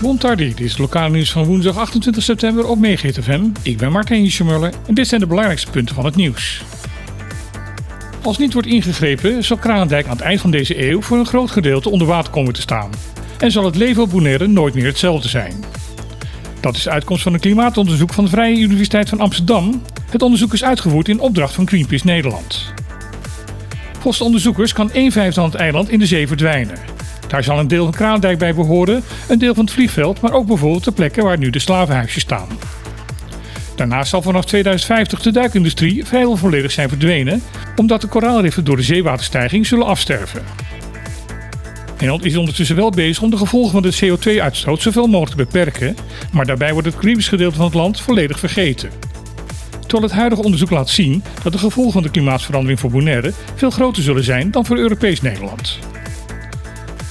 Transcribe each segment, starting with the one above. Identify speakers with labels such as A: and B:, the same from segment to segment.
A: Bontardi, dit is het lokale nieuws van woensdag 28 september op FM. Ik ben Martijn Schmuller en dit zijn de belangrijkste punten van het nieuws. Als niet wordt ingegrepen, zal Kraandijk aan het eind van deze eeuw voor een groot gedeelte onder water komen te staan. En zal het leven op Bonaire nooit meer hetzelfde zijn. Dat is de uitkomst van een klimaatonderzoek van de Vrije Universiteit van Amsterdam. Het onderzoek is uitgevoerd in opdracht van Greenpeace Nederland. Volgens de onderzoekers kan 1 vijfde van het eiland in de zee verdwijnen. Daar zal een deel van Kraandijk bij behoren, een deel van het vliegveld, maar ook bijvoorbeeld de plekken waar nu de slavenhuisjes staan. Daarnaast zal vanaf 2050 de duikindustrie vrijwel volledig zijn verdwenen, omdat de koraalriffen door de zeewaterstijging zullen afsterven. Nederland is ondertussen wel bezig om de gevolgen van de CO2-uitstoot zoveel mogelijk te beperken, maar daarbij wordt het Caribisch gedeelte van het land volledig vergeten. Terwijl het huidige onderzoek laat zien dat de gevolgen van de klimaatverandering voor Bonaire veel groter zullen zijn dan voor Europees Nederland.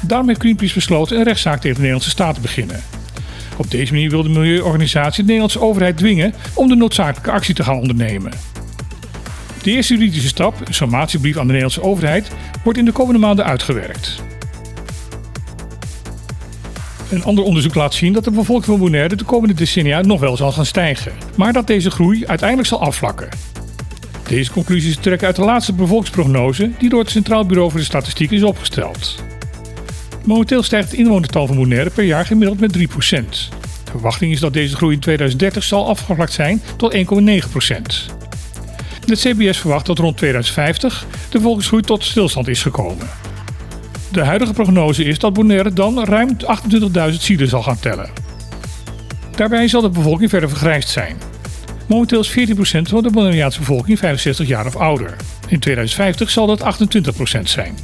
A: Daarom heeft Greenpeace besloten een rechtszaak tegen de Nederlandse staat te beginnen. Op deze manier wil de milieuorganisatie de Nederlandse overheid dwingen om de noodzakelijke actie te gaan ondernemen. De eerste juridische stap, een sommatiebrief aan de Nederlandse overheid, wordt in de komende maanden uitgewerkt. Een ander onderzoek laat zien dat de bevolking van Bonaire de komende decennia nog wel zal gaan stijgen, maar dat deze groei uiteindelijk zal afvlakken. Deze conclusies trekken uit de laatste bevolkingsprognose die door het Centraal Bureau voor de Statistiek is opgesteld. Momenteel stijgt het inwonertal van Bonaire per jaar gemiddeld met 3%. De verwachting is dat deze groei in 2030 zal afgevlakt zijn tot 1,9%. Het CBS verwacht dat rond 2050 de bevolkingsgroei tot stilstand is gekomen. De huidige prognose is dat Bonaire dan ruim 28.000 zielen zal gaan tellen. Daarbij zal de bevolking verder vergrijsd zijn. Momenteel is 14% van de Bonaireaanse bevolking 65 jaar of ouder. In 2050 zal dat 28% zijn.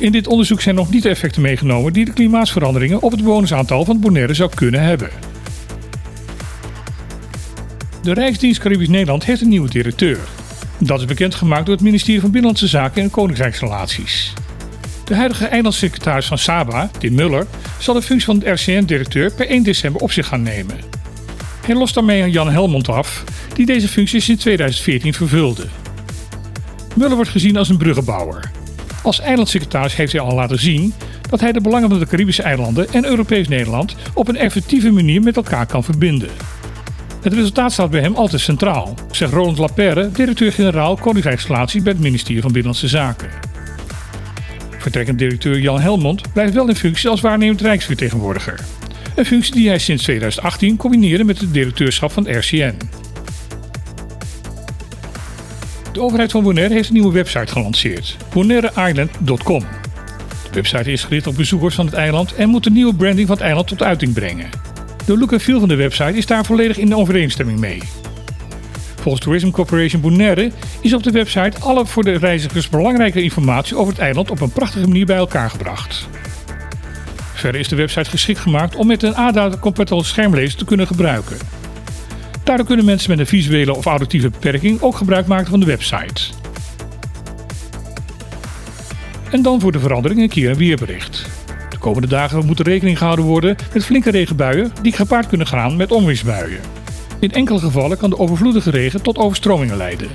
A: In dit onderzoek zijn nog niet de effecten meegenomen die de klimaatsveranderingen op het bewonersaantal van Bonaire zou kunnen hebben. De Rijksdienst Caribisch Nederland heeft een nieuwe directeur. Dat is bekendgemaakt door het ministerie van Binnenlandse Zaken en Koninkrijksrelaties. De huidige eilandssecretaris van Saba, Tim Muller, zal de functie van RCN-directeur per 1 december op zich gaan nemen. Hij lost daarmee aan Jan Helmond af, die deze functie sinds 2014 vervulde. Muller wordt gezien als een bruggenbouwer. Als eilandsecretaris heeft hij al laten zien dat hij de belangen van de Caribische eilanden en Europees Nederland op een effectieve manier met elkaar kan verbinden. Het resultaat staat bij hem altijd centraal, zegt Roland Laperre, directeur-generaal Koninkrijksrelaties bij het ministerie van Binnenlandse Zaken. Vertrekkend directeur Jan Helmond blijft wel in functie als waarnemend Rijksvertegenwoordiger. Een functie die hij sinds 2018 combineerde met het directeurschap van RCN. De overheid van Bonaire heeft een nieuwe website gelanceerd, bonaireisland.com. De website is gericht op bezoekers van het eiland en moet de nieuwe branding van het eiland tot uiting brengen. De look en feel van de website is daar volledig in overeenstemming mee. Volgens Tourism Corporation Bonaire is op de website alle voor de reizigers belangrijke informatie over het eiland op een prachtige manier bij elkaar gebracht. Verder is de website geschikt gemaakt om met een ADA-compatible schermlezer te kunnen gebruiken. Daardoor kunnen mensen met een visuele of auditieve beperking ook gebruik maken van de website. En dan voor de verandering een keer een weerbericht. De komende dagen moet rekening gehouden worden met flinke regenbuien die gepaard kunnen gaan met onweersbuien. In enkele gevallen kan de overvloedige regen tot overstromingen leiden.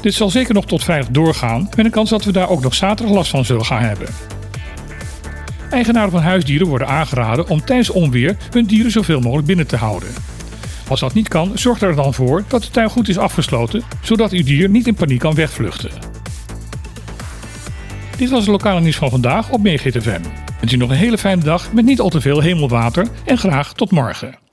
A: Dit zal zeker nog tot vrijdag doorgaan, met een kans dat we daar ook nog zaterdag last van zullen gaan hebben. Eigenaren van huisdieren worden aangeraden om tijdens onweer hun dieren zoveel mogelijk binnen te houden. Als dat niet kan, zorg er dan voor dat de tuin goed is afgesloten, zodat uw dier niet in paniek kan wegvluchten. Dit was het lokale nieuws van vandaag op MeeGTFM. Wens u nog een hele fijne dag met niet al te veel hemelwater en graag tot morgen.